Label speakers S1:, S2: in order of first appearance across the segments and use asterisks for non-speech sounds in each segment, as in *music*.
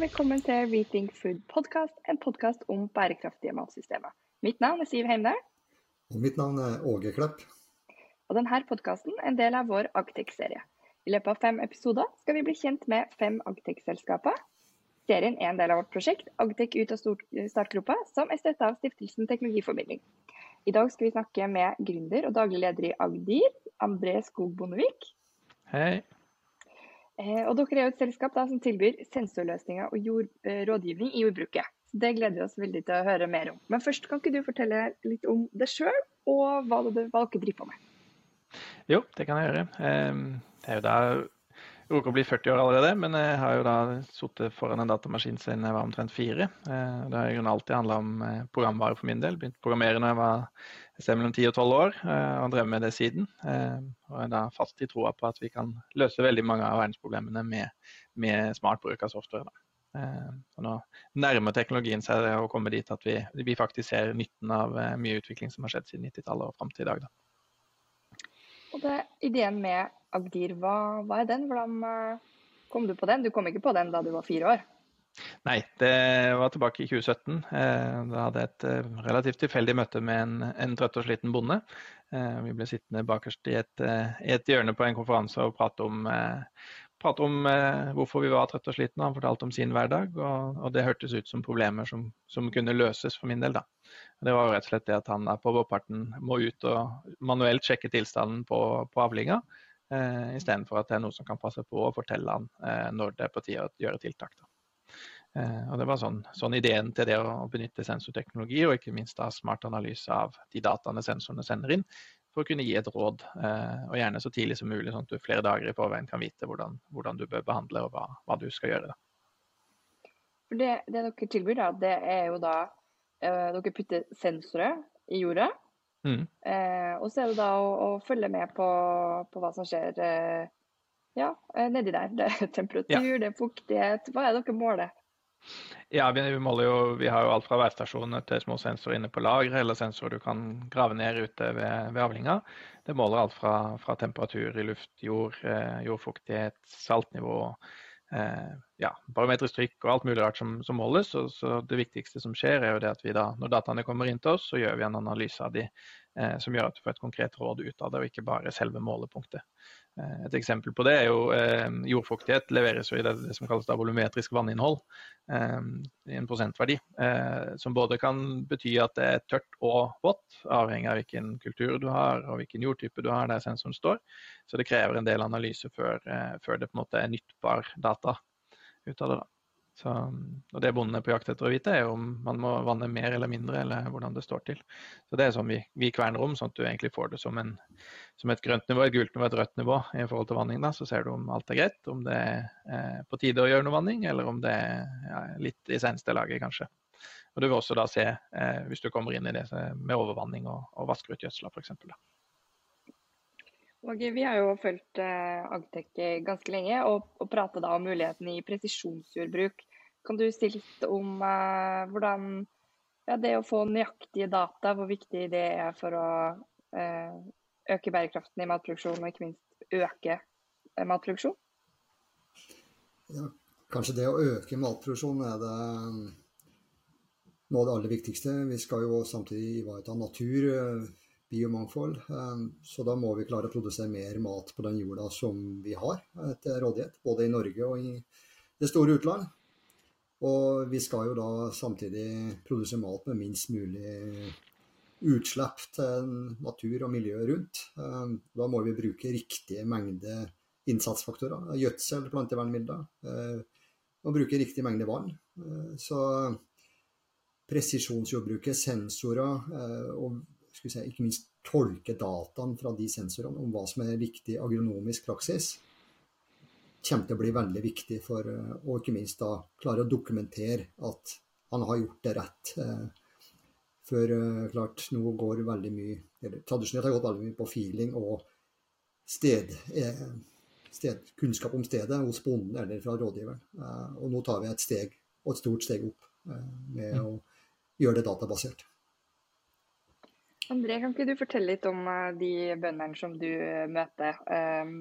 S1: og velkommen til Rethink Food Podcast, en podkast om bærekraftige matsystemer. Mitt navn er Siv Heimdal.
S2: Og mitt navn er Åge Klepp.
S1: Og denne podkasten er en del av vår Agtech-serie. I løpet av fem episoder skal vi bli kjent med fem Agtech-selskaper. Serien er en del av vårt prosjekt Agtech ut av startgropa, som er støtta av Stiftelsen Teknologiformidling. I dag skal vi snakke med gründer og daglig leder i Agdir, André Skog Bondevik.
S3: Hei.
S1: Eh, og dere er jo et selskap da, som tilbyr sensorløsninger og jord, eh, rådgivning i jordbruket. Det gleder vi oss veldig til å høre mer om. Men først kan ikke du fortelle litt om deg sjøl, og hva, det, hva, dere driver på med?
S3: Jo, det kan jeg gjøre. Jeg er jo da jeg å bli 40 år allerede, men jeg har jo da sittet foran en datamaskin siden jeg var omtrent fire. Det har i alltid handla om programvare for min del. Begynte å programmere når jeg var et sted mellom 10 og 12 år, og har drevet med det siden. Og er da fast i troa på at vi kan løse veldig mange av verdensproblemene med, med smart bruk av software. Og nå nærmer teknologien seg å komme dit at vi, vi faktisk ser nytten av mye utvikling som har skjedd siden 90-tallet og fram til i dag. Da.
S1: Og det, Ideen med Agdir, hva, hva er den? Hvordan kom du på den? Du kom ikke på den da du var fire år?
S3: Nei, det var tilbake i 2017. Eh, da hadde jeg et eh, relativt tilfeldig møte med en, en trøtt og sliten bonde. Eh, vi ble sittende bakerst i et, et, hjørne på en konferanse og prate om, prate om hvorfor vi var trøtte og slitne. Han fortalte om sin hverdag, og, og det hørtes ut som problemer som, som, kunne løses for min del. Da. Det var rett og slett det at han på vårparten må ut og manuelt sjekke tilstanden på, på avlinga. Uh, Istedenfor at det er noe som kan passe på å fortelle han når det er på tide å gjøre tiltak. Da. Uh, og Det var sånn, sånn, ideen til det å benytte sensorteknologi, og ikke minst da smart analyse av de dataene sensorene sender inn, for å kunne gi et råd, og gjerne så tidlig som mulig, sånn at du flere dager i forveien kan vite hvordan, hvordan du bør behandle og hva, hva du skal gjøre. Da.
S1: Det, det, dere tilbyr, da, det er jo da Dere putter sensorer i jorda Mm. Eh, og så er det da å, å følge med på, på, hva som skjer eh, ja, eh, nedi der. Det er temperatur, ja. det er fuktighet. Hva er det dere måler?
S3: Ja, vi, vi, jo, vi har jo alt fra værstasjoner til små sensorer inne på lageret, eller sensorer du kan grave ned ute ved, ved avlinga. Det måler alt fra, fra temperatur i luft, jord, eh, jordfuktighet, saltnivå eh, ja, barometrisk trykk og alt mulig rart som, som måles. Så, så, det viktigste som skjer, er jo det at vi da, når dataene kommer inn til oss, så gjør vi en analyse av de som gjør at du får et konkret råd ut av det, og ikke bare selve målepunktet. Eh, et eksempel på det er jo eh, jordfuktighet leveres jo i det, det som kalles volumetrisk vanninnhold, eh, i en prosentverdi. Eh, som både kan bety at det er tørt og vått, avhengig av hvilken kultur du har og hvilken jordtype du har der sensoren står. Så det krever en del analyse før, eh, før det på en måte er nyttbar data ut av det. da. Så, og Det bonden er på jakt etter å vite, er om man må vanne mer eller mindre, eller hvordan det står til. Så Det er sånn vi, vi kverner om, sånn at du egentlig får det som, en, som et grønt nivå, et gult nivå, et rødt nivå i forhold til vanning. da, Så ser du om alt er greit, om det er eh, på tide å gjøre noe vanning, eller om det er ja, litt i seneste laget, kanskje. Og Du vil også da se, eh, hvis du kommer inn i det med overvanning og, og vasker ut gjødsla f.eks.
S1: Og vi har jo fulgt eh, Agtec ganske lenge og, og prata om muligheten i presisjonsjordbruk. Kan du si litt om eh, hvordan ja, det å få nøyaktige data, hvor viktig det er for å eh, øke bærekraften i matproduksjon, og ikke minst øke eh, matproduksjon?
S2: Ja, kanskje det å øke matproduksjon er det noe av det aller viktigste. Vi skal jo samtidig ivareta natur eh, biomangfold. Ehm, så da må vi klare å produsere mer mat på den jorda som vi har til rådighet, både i Norge og i det store utland. Og vi skal jo da samtidig produsere mat med minst mulig utslipp til natur og miljø rundt. Ehm, da må vi bruke riktige mengde innsatsfaktorer. Gjødsel, plantevernmidler. Eh, og bruke riktig mengde vann. Eh, så presisjonsjordbruket, sensorer eh, og si, ikke minst tolke dataen fra de sensorene om hva som er riktig agronomisk praksis, kommer til å bli veldig viktig for eh, å ikke minst da klare å dokumentere at han har gjort det rett. Eh, for eh, klart, nå går veldig mye eller Tradisjonelt har gått veldig mye på feeling og sted, sted, kunnskap om stedet hos bonden eller fra rådgiveren. Og nå tar vi et steg, og et stort steg opp, med mm. å gjøre det databasert.
S1: André, kan ikke du fortelle litt om de bøndene som du møter,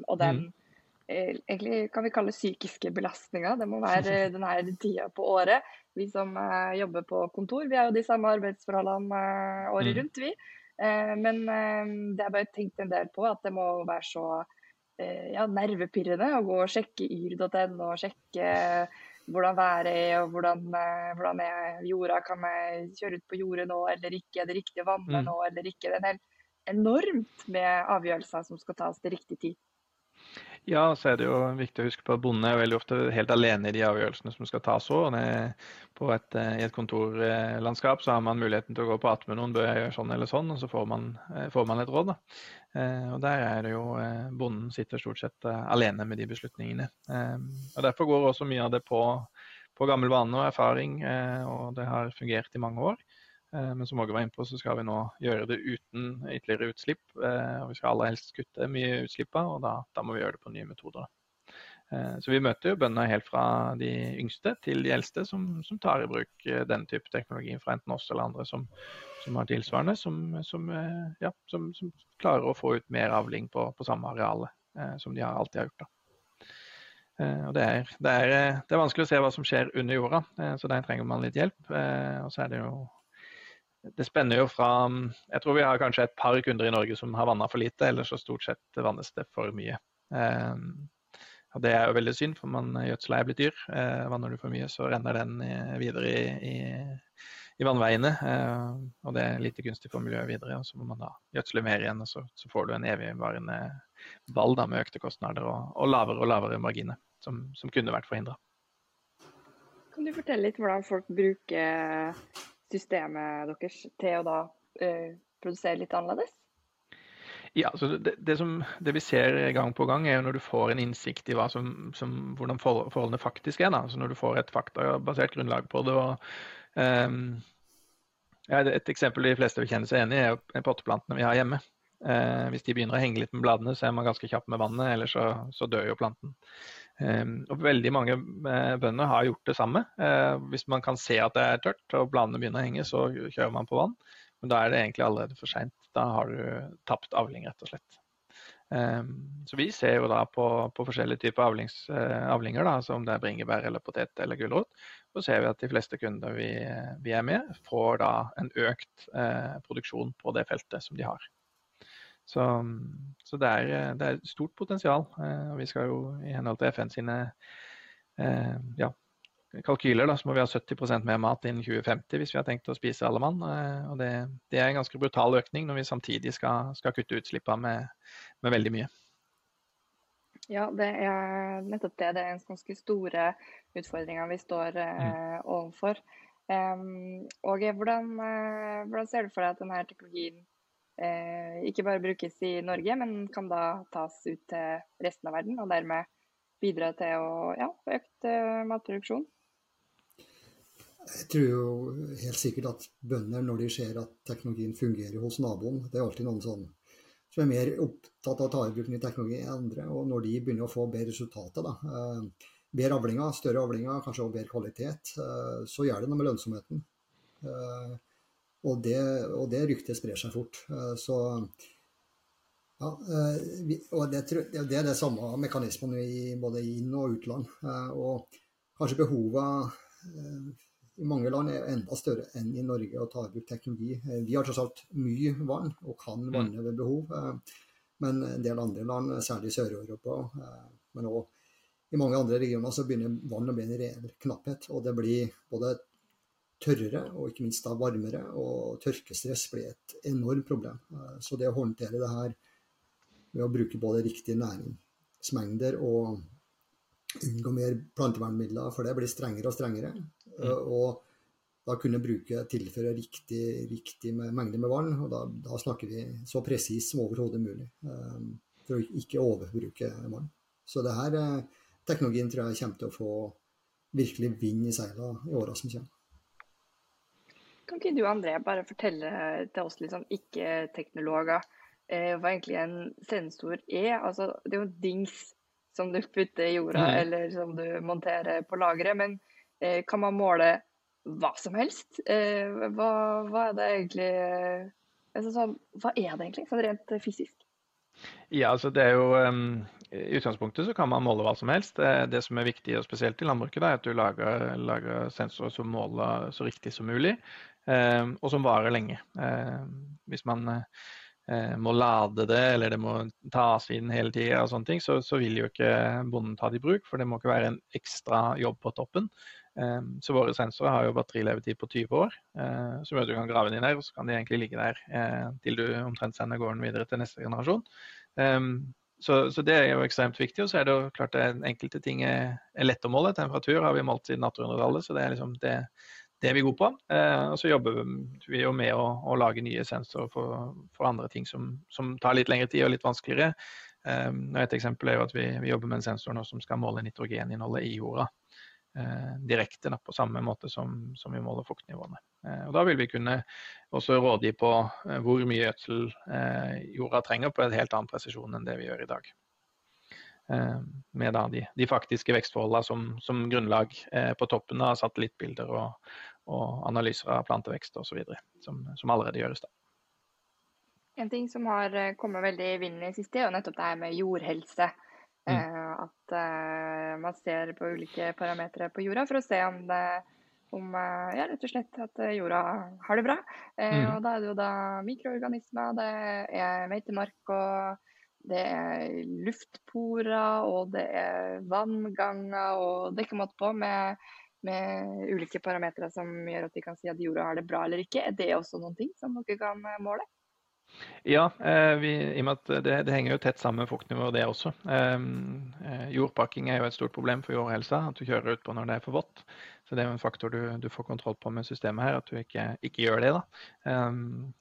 S1: og den, mm. Egentlig kan vi kalle psykiske belastninger. Det må være *laughs* denne tida på året. Vi som jobber på kontor, vi har jo de samme arbeidsforholdene året mm. rundt, vi. Men det har jeg bare tenkt en del på, at det må være så ja, nervepirrende å gå og sjekke yr.no og sjekke hvordan været er og hvordan, hvordan er jorda. Kan jeg kjøre ut på jordet nå eller ikke? Er det riktig å vanne mm. nå eller ikke? Det er helt enormt med avgjørelser som skal tas til riktig tid.
S3: Ja, så er det jo viktig å huske på at bonden er veldig ofte helt alene i de avgjørelsene som skal tas òg. Et, I et kontorlandskap så har man muligheten til å gå på at med noen bør jeg gjøre sånn eller sånn, og så får man, eh, får man et råd. Da. Eh, og der er det jo eh, bonden sitter stort sett alene med de beslutningene. Og Derfor går også mye av det på, på gammel vane og erfaring, og det har fungert i mange år. Eh, men som Åge var inne på, så skal vi nå gjøre det uten ytterligere utslipp. Eh, og vi skal aller helst kutte mye utslipp, og da, da, må vi gjøre det på nye metoder. Eh, så vi møter jo bønder helt fra de yngste til de eldste som, som tar i bruk denne type teknologi fra enten oss eller andre som, som har tilsvarende, som, ja, som, klarer å få ut mer avling på, på samme areale som de alltid har gjort. da. Det er, det, er, det er, vanskelig å se hva som skjer under jorda, så der trenger man litt hjelp. Og så er det jo det spenner jo fra Jeg tror vi har kanskje et par kunder i Norge som har vanna for lite, eller så stort sett vannes det for mye. Eh, og Det er jo veldig synd, for man gjødsla er blitt dyr. Eh, vanner du for mye, så renner den videre i, i, i vannveiene. Eh, og det er lite gunstig for miljøet videre. og Så må man da gjødsle mer igjen, og så, så får du en evigvarende ball da, med økte kostnader og, og lavere og lavere marginer, som, som kunne vært forhindra.
S1: Kan du fortelle litt hvordan folk bruker systemet deres til å da eh, produsere litt annerledes?
S3: Ja, så det, det, som, det, vi ser gang på gang, er jo når du får en innsikt i som, som, hvordan forholdene faktisk er. Da. Altså når du får et faktabasert grunnlag på det. Og, um, ja, et eksempel de fleste vil kjenne seg enig i, er potteplantene vi har hjemme. Uh, hvis de begynner å henge litt med bladene, så er man ganske kjapp med vannet, ellers så, så dør jo planten. Ehm, og veldig mange eh, bønder har gjort det samme. Eh, hvis man kan se at det er tørt og bladene begynner å henge, så kjører man på vann. Men da er det egentlig allerede for seint. Da har du tapt avling, rett og slett. Ehm, så vi ser jo da på, på forskjellige typer avlings, eh, avlinger, da, som om det er bringebær eller potet eller gulrot. Så ser vi at de fleste kunder vi, vi er med, får da en økt eh, produksjon på det feltet som de har. Så, så det, er, det, er, et stort potensial. Eh, og vi skal jo i henhold til FN sine eh, ja, kalkyler da, så må vi ha 70% mer mat innen 2050 hvis vi har tenkt å spise alle mann. Eh, og det, det, er en ganske brutal økning når vi samtidig skal, skal kutte utslippene med, med, veldig mye.
S1: Ja, det er nettopp det. Det er en ganske store utfordringer vi står eh, mm. overfor. Um, og hvordan, hvordan, ser du for deg at denne teknologien ikke bare brukes i Norge, men kan da tas ut til resten av verden, og dermed bidra til å ja, få økt eh, matproduksjon?
S2: Jeg tror jo helt sikkert at bønder, når de ser at teknologien fungerer hos naboen Det er alltid noen sånn som er mer opptatt av å ta i bruk ny teknologi enn andre. Og når de begynner å få bedre resultater, da, eh, bedre avlinger, større avlinger, kanskje også bedre kvalitet, eh, så gjør det noe med lønnsomheten. Og det, og det ryktet sprer seg fort. Eh, så ja, eh, og det, det er det samme mekanismen i både inn- og utland. Eh, og kanskje behovet i mange land er enda større enn i Norge å ta i bruk teknologi. Vi har tross alt mye vann og kan mm. vanne ved behov. Men en del andre land, særlig i Sør-Europa, men òg i mange andre regioner, så begynner vann å bli en reell knapphet. Og det blir både tørrere og ikke minst da varmere. Og tørkestress blir et enormt problem. Eh, så det å håndtere det her ved å bruke både riktige næringsmengder og unngå mer plantevernmidler, for det blir strengere og strengere. Mm. Eh, og da kunne bruke tilføre riktig, riktig mengde med vann. Og da, da snakker vi så presis som overhodet mulig. Eh, for å ikke overbruke vann. Så det her teknologien tror jeg kommer til å få virkelig vind i seila i åra som kommer.
S1: Kan ikke du André bare fortelle til oss liksom, ikke-teknologer eh, hva egentlig en sensor er? Altså, det er jo en dings som du putter i jorda Nei. eller som du monterer på lageret. Men eh, kan man måle hva som helst? Eh, hva, hva, er det egentlig altså, sånn, Hva er det egentlig, sånn rent fysisk?
S3: Ja, altså det er jo um, I utgangspunktet så kan man måle hva som helst. Det, det som er viktig, og spesielt i landbruket, er at du lager, lager sensorer som måler så riktig som mulig, eh, og som varer lenge. Eh, hvis man eh, må lade det, eller det må tas inn hele tida, så, så vil jo ikke bonden ta det i bruk. For det må ikke være en ekstra jobb på toppen. Eh, så våre sensorer har jo batterilevetid på 20 år, eh, som du kan grave den der, og så kan de egentlig ligge der eh, til du omtrent sender gården videre til neste generasjon. Så, så, det er jo ekstremt viktig. Og så er det jo klart det enkelte ting er, er lett å måle. Temperatur har vi målt siden 1800-tallet, så det er liksom det, det er vi gode på. Eh, og så jobber vi jo med å, å lage nye sensorer for, for andre ting som, som, tar litt lengre tid og litt vanskeligere. Eh, et eksempel er jo at vi, vi, jobber med en sensor nå som skal måle nitrogeninnholdet i jorda. Eh, direkte på samme måte som, som vi måler fuktnivåene. Eh, og da vil vi kunne også rådgi på eh, hvor mye gjødsel jorda trenger på en helt annen presisjon enn det vi gjør i dag. Med de, de, faktiske vekstforholdene som, som grunnlag på toppen av satellittbilder og, og analyser av plantevekst osv. Som, som allerede gjøres. da.
S1: En ting som har kommet veldig i vinden i siste, er jo nettopp det her med jordhelse. Mm. Eh, at eh, man ser på ulike parametere på jorda for å se om det om eh, ja, rett og slett at jorda har det bra. Mm. Og da er det jo da mikroorganismer, det er meitemark og det er luftporer og det er vannganger og det er ikke måte på med, med ulike parametere som gjør at vi kan si at jorda har det bra eller ikke. Er det også noen ting som dere kan måle?
S3: Ja, eh, vi, i og med at det, det, henger jo tett sammen med fuktnivået, det også. Eh, eh, jordpakking er jo et stort problem for jordhelsa, at du kjører utpå når det er for vått. Så det er jo en faktor du, du får kontroll på med systemet her, at du ikke, ikke gjør det. da.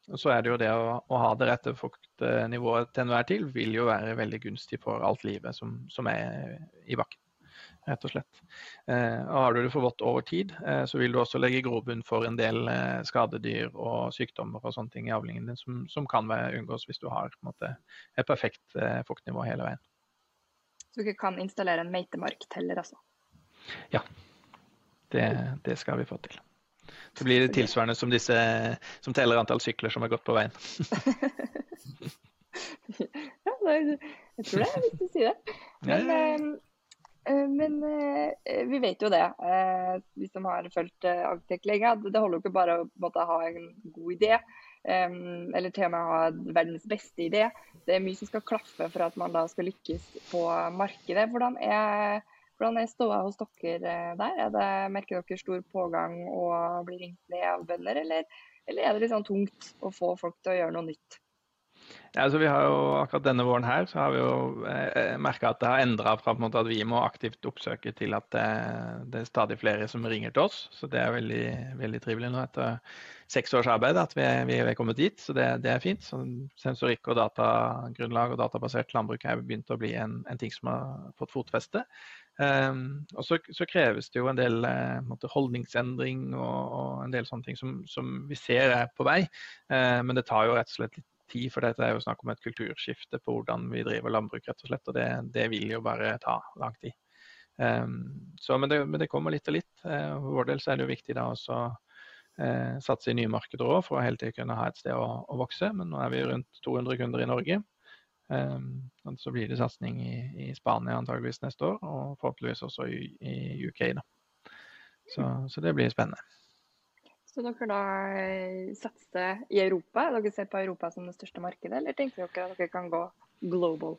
S3: og så er det jo det å, å ha det rette fuktnivået til enhver tid vil jo være veldig gunstig for alt livet som, som er i bakken rett og slett. Eh, og har du det for vått over tid, eh, så vil du også legge grobunn for en del eh, skadedyr og sykdommer og sånne ting i avlingen din som, som kan unngås hvis du har måte, et perfekt fuktnivå hele veien.
S1: Så dere kan installere en meitemarkteller, altså?
S3: Ja, det, det, skal vi få til. Så blir det tilsvarende som disse som teller antall sykler som har gått på veien. *laughs*
S1: ja, jeg tror det er viktig å si det. Men, men eh, vi vet jo det, eh, vi som har fulgt Agtec lenge, det holder jo ikke bare å måtte, ha en god idé. Eller til og med ha verdens beste idé. Det er mye som skal klaffe for at man da skal lykkes på markedet. Hvordan er, hvordan er ståa hos dere der? Er det, merker dere stor pågang og blir ringt ned av bønder, eller, eller er det litt sånn tungt å få folk til å gjøre noe nytt?
S3: Ja, altså vi har jo Akkurat denne våren her så har vi jo eh, merka at det har endra fra på en måte at vi må aktivt oppsøke til at det, det, er stadig flere som ringer til oss. Så det er veldig, veldig trivelig nå etter seks års arbeid at vi er, vi er kommet dit. Så det, det, er fint. Så sensorikk og datagrunnlag og databasert landbruk er begynt å bli en, en ting som har fått fotfeste. Um, og så, så, kreves det jo en del uh, holdningsendring og, og, en del sånne ting som, som vi ser er på vei. Uh, men det tar jo rett og slett litt tid, for dette er jo snakk om et kulturskifte på hvordan vi driver landbruk, rett og slett. Og det, det vil jo bare ta lang tid. Um, så, men, det, men, det, kommer litt og litt. Uh, for vår del så er det jo viktig da også uh, satse i nye markeder òg, for å hele tiden kunne ha et sted å, å, vokse. Men nå er vi rundt 200 kunder i Norge. Um, så blir det satsing i, i, Spania antageligvis neste år, og forhåpentligvis også i, i UK. da. Så, så det blir spennende.
S1: Så dere da eh, satser i Europa? Dere ser på Europa som det største markedet, eller tenker dere at dere kan gå global?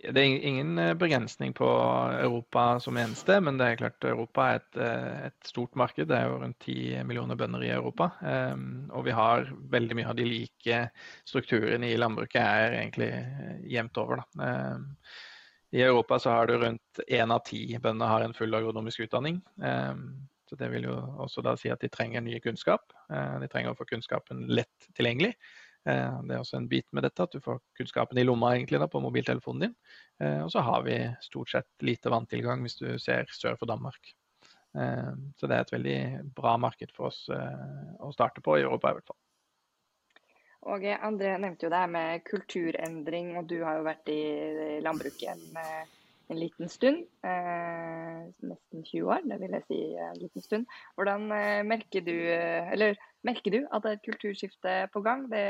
S3: Det er ingen eh, begrensning på Europa som eneste, men det er klart Europa er et, eh, et stort marked. Det er jo rundt 10 millioner bønder i Europa. Um, og vi har veldig mye av de like strukturene i landbruket er egentlig jevnt over. Da. Um, I Europa så har du rundt én av ti bønder har en full agronomisk utdanning. Så Det vil jo også da si at de trenger ny kunnskap. Eh, de trenger å få kunnskapen lett tilgjengelig. Eh, det er også en bit med dette, at du får kunnskapen i lomma egentlig da, på mobiltelefonen din. Eh, og så har vi stort sett lite vanntilgang hvis du ser sør for Danmark. Så det er et veldig bra marked for oss å starte på i Europa i hvert fall.
S1: Og André nevnte jo det her med kulturendring, og du har jo vært i landbruket en en liten stund. Eh, nesten 20 år, det vil jeg si en liten stund. Hvordan eh, merker du, eh, eller merker du at det er et kulturskifte på gang? Det,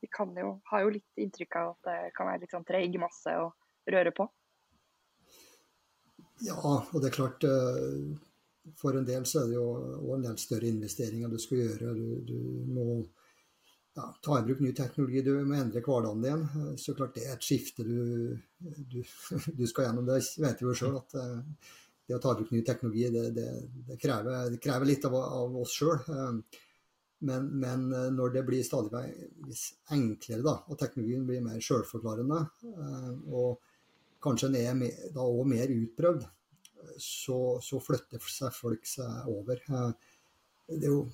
S1: det kan jo, har jo litt inntrykk av at det kan være litt sånn treig masse å røre på.
S2: Ja, og det er klart For en del så er det jo en del større investeringer du skal gjøre. Du, du må ja, ta i bruk ny teknologi, du må endre hverdagen din. Så klart det er et skifte du, du, *laughs* du skal gjennom. Det vet vi jo sjøl at det å ta i bruk ny teknologi, det, det, det, krever, det krever, litt av, av oss sjøl. Men, men, eh, når det blir stadig enklere, da, og teknologien blir mer sjølforklarende, eh, og kanskje den er mer, da også mer utprøvd, så, så, flytter seg folk seg over. Eh, det er jo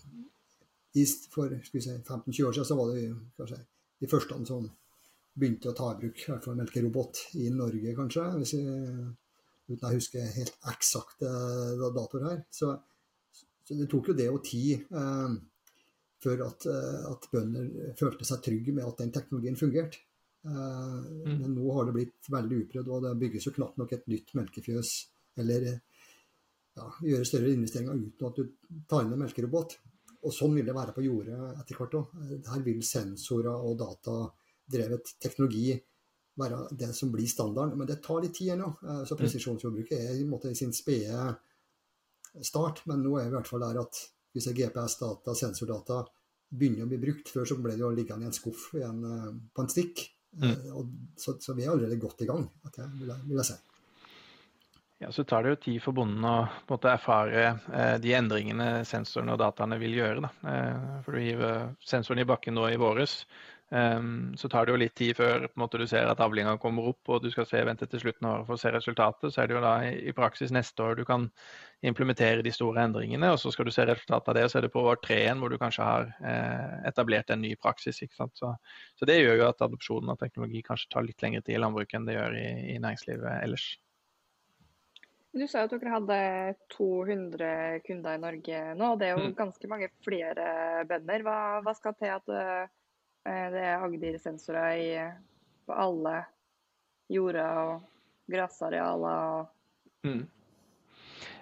S2: For si, 15-20 år siden så var det kanskje de første som begynte å ta i bruk i hvert fall melkerobot i Norge, kanskje. Hvis jeg, uten å huske helt eksakte datoer her. Så, så, det tok jo det og tid. Eh, før at, eh, at, bønder følte seg trygge med at den teknologien fungerte. Eh, mm. Men nå har det blitt veldig utprøvd, og det bygges jo knapt nok et nytt melkefjøs eller ja, gjøre større investeringer uten at du tar inn en melkerobot. Og sånn vil det være på jordet etter hvert òg. Her vil sensorer og datadrevet teknologi være det som blir standarden. Men det tar litt tid ennå. Eh, så mm. presisjonsjordbruket er i, måte, i sin spede start. Men nå er vi i hvert fall der at hvis GPS-data, sensordata, begynner å bli brukt. Før så ble det jo liggende i en skuff igjen, eh, på en stikk. Mm. Eh, så, så, vi er allerede godt i gang, vil jeg, vil jeg si.
S3: Ja, Så tar det jo tid for bonden å måte, erfare eh, de endringene sensorene og dataene vil gjøre. Da. Eh, for du hiver sensoren i bakken nå i våres, Eh, så tar det jo litt tid før måte, du ser at avlinga kommer opp og du skal se, vente til slutten av året for å se resultatet. Så er det jo da i, i, praksis neste år du kan implementere de store endringene. Og så skal du se resultatet av det, og så er det på år tre igjen hvor du kanskje har eh, etablert en ny praksis. Så, så, det gjør jo at adopsjonen av teknologi kanskje tar litt lengre tid i landbruket enn det gjør i, i næringslivet ellers.
S1: Du sa at dere hadde 200 kunder i Norge nå. og Det er jo mm. ganske mange flere bønder. Hva, hva skal til at Eh, det er Agder-sensorer på alle jorder og grasarealer.
S3: Mm.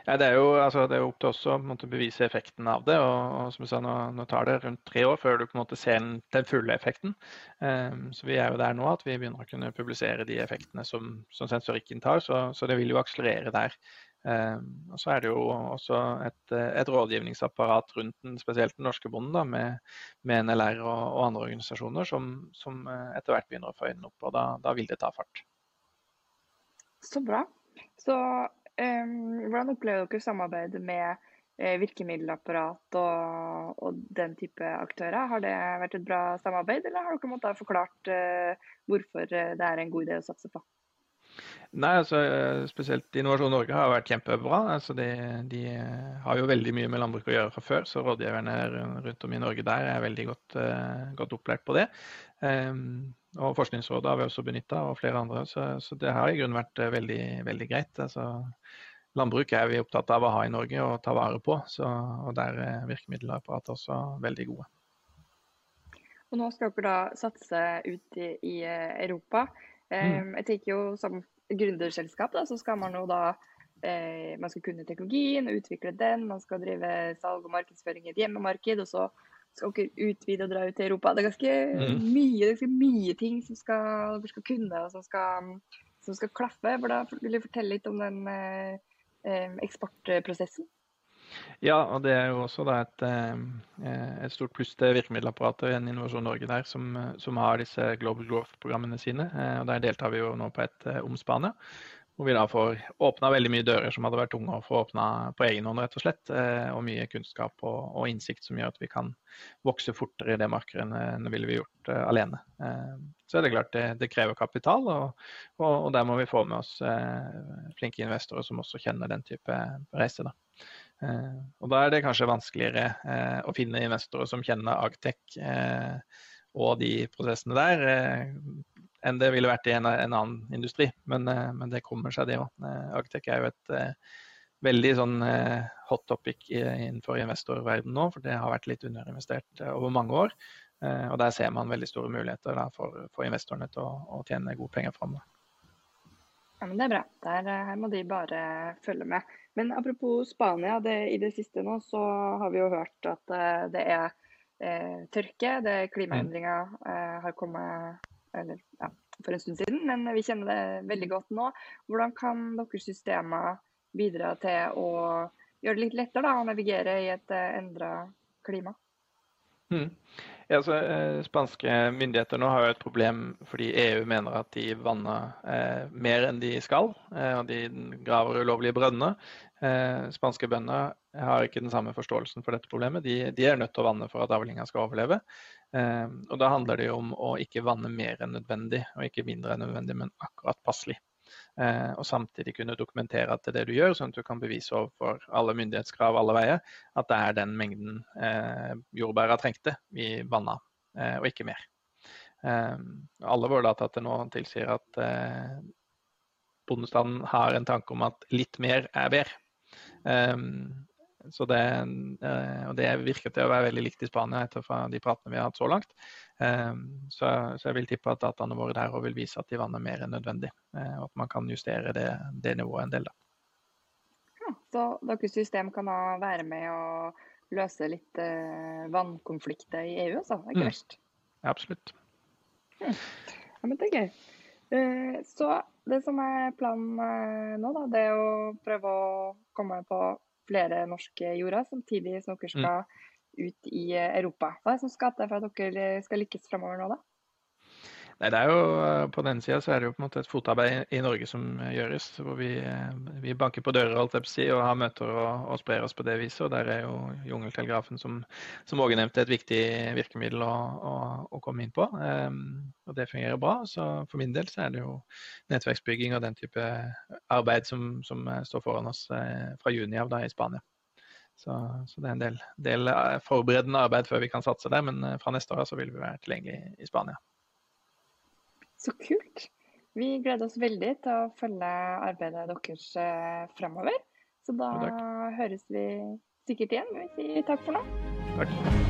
S3: Ja, det, er jo, altså, det er jo opp til oss å måte, bevise effekten av det. og, og som jeg sa, nå, nå, tar det rundt tre år før du på en måte ser den, den fulle effekten. Um, så Vi er jo der nå at vi begynner å kunne publisere de effektene som, som sensorikken tar. Så, så, det vil jo akselerere der. Um, og så er det jo også et, et rådgivningsapparat rundt den, spesielt den norske bonden, da, med, med NLR og, og, andre organisasjoner som, som, eh, etter hvert begynner å få øynene opp. og da, da, vil det ta fart.
S1: Så bra. Så hvordan opplever dere samarbeidet med uh, virkemiddelapparat og, og, den type aktører? Har det vært et bra samarbeid, eller har dere måttet forklart uh, hvorfor det er en god idé å satse på?
S3: Nei, altså Spesielt Innovasjon Norge har vært kjempebra. Altså, de, de, har jo veldig mye med landbruk å gjøre fra før, så rådgiverne rundt om i Norge der er veldig godt, godt opplært på det. Um, og Forskningsrådet har vi også benytta, og flere andre. Så, så, det har i grunnen vært veldig, veldig greit. Altså, landbruk er vi opptatt av å ha i Norge og ta vare på, så, og der er virkemiddelapparatet også veldig gode.
S1: Og nå skal dere da satse ut i, i Europa. Um, jeg tenker jo Som gründerselskap da, så skal man jo da eh, man skal kunne teknologien utvikle den. Man skal drive salg og markedsføring i et hjemmemarked. Og så skal dere utvide og dra ut til Europa. Det er ganske, mm. mye, det er ganske mye, ting som skal, dere skal kunne og som skal, som skal klaffe. For da vil du fortelle litt om den eh eksportprosessen.
S3: Ja, og det er jo også et, eh, et, stort pluss til virkemiddelapparatet i Innovasjon Norge der, som, som har disse Global Growth-programmene sine. Eh, og Der deltar vi jo nå på et eh, om Spania. Hvor vi da får åpna veldig mye dører som hadde vært tunge å få åpna på egen hånd, rett og slett. Og mye kunnskap og, og, innsikt som gjør at vi kan vokse fortere i det markedet enn ville vi gjort alene. Så er det klart det, det krever kapital, og, og, og, der må vi få med oss flinke investorer som også kjenner den type reise. da. Eh, og Da er det kanskje vanskeligere eh, å finne investorer som kjenner Agtech eh, og de prosessene der, enn det ville vært i en, en annen industri. Men, men, det kommer seg, det òg. Agtech er jo et veldig sånn hot topic innenfor investorverdenen nå, for det har vært litt underinvestert over mange år. Og der ser man veldig store muligheter da, for, for, investorene til å, å, tjene gode penger framover.
S1: Ja, men det er bra. Der, her må de bare følge med. Men apropos Spania, det, i det siste nå så har vi jo hørt at det er uh, tørke. det er Klimaendringer uh, har kommet eller, ja, for en stund siden, men vi kjenner det veldig godt nå. Hvordan kan deres systemer bidra til å gjøre det litt lettere da, å navigere i et endra klima?
S3: Mm. Ja, så, eh, spanske myndigheter nå har jo et problem fordi EU mener at de vanner eh, mer enn de skal. Eh, og De graver ulovlige brønner. Eh, spanske bønder har ikke den samme forståelsen for dette problemet. De, de er nødt til å vanne for at avlinga skal overleve. Eh, og Da handler det jo om å ikke vanne mer enn nødvendig, og ikke mindre enn nødvendig, men akkurat passelig. Eh, og samtidig kunne dokumentere at det er det du gjør, sånn at du kan bevise overfor alle myndighetskrav alle veier at det er den mengden eh, jordbæra trengte vi vanna, eh, og ikke mer. Eh, alle våre data til nå tilsier at eh, bondestanden har en tanke om at litt mer er bedre. Eh, så det, og det virker til å være veldig likt i Spania etter fra de pratene vi har hatt så langt. Ehm, så, så, jeg vil tippe at dataene våre der vil vise at de vanner mer enn nødvendig. Eh, og at man kan justere det, det nivået en del. Da.
S1: Ja, så deres system kan da være med å løse litt eh, vannkonflikter i EU, altså? Det er ikke mm. verst?
S3: Ja, absolutt.
S1: Mm. Ja, men det er gøy. Uh, så det som er planen nå, da, det er å prøve å komme på flere norske jorder, samtidig som dere mm. skal mm ut i Europa. Hva er det som skal til for at dere skal lykkes framover nå, da?
S3: Nei, det er jo, eh, På den sida er det jo på en måte et fotarbeid i Norge som gjøres. hvor Vi, eh, vi banker på dører alt si, og har møter og, og, sprer oss på det viset. og Der er jo jungeltelegrafen, som, som Åge nevnte, et viktig virkemiddel å, å, å komme inn på. Um, og Det fungerer bra. så For min del så er det jo nettverksbygging og den type arbeid som, som står foran oss fra juni av da i Spania. Så, så, det er en del, del, eh, forberedende arbeid før vi kan satse der, men eh, fra neste år så vil vi være tilgjengelig i Spania.
S1: Så kult. Vi gleder oss veldig til å følge arbeidet deres eh, fremover. Så da høres vi sikkert igjen. Vi sier takk for nå.
S3: Takk.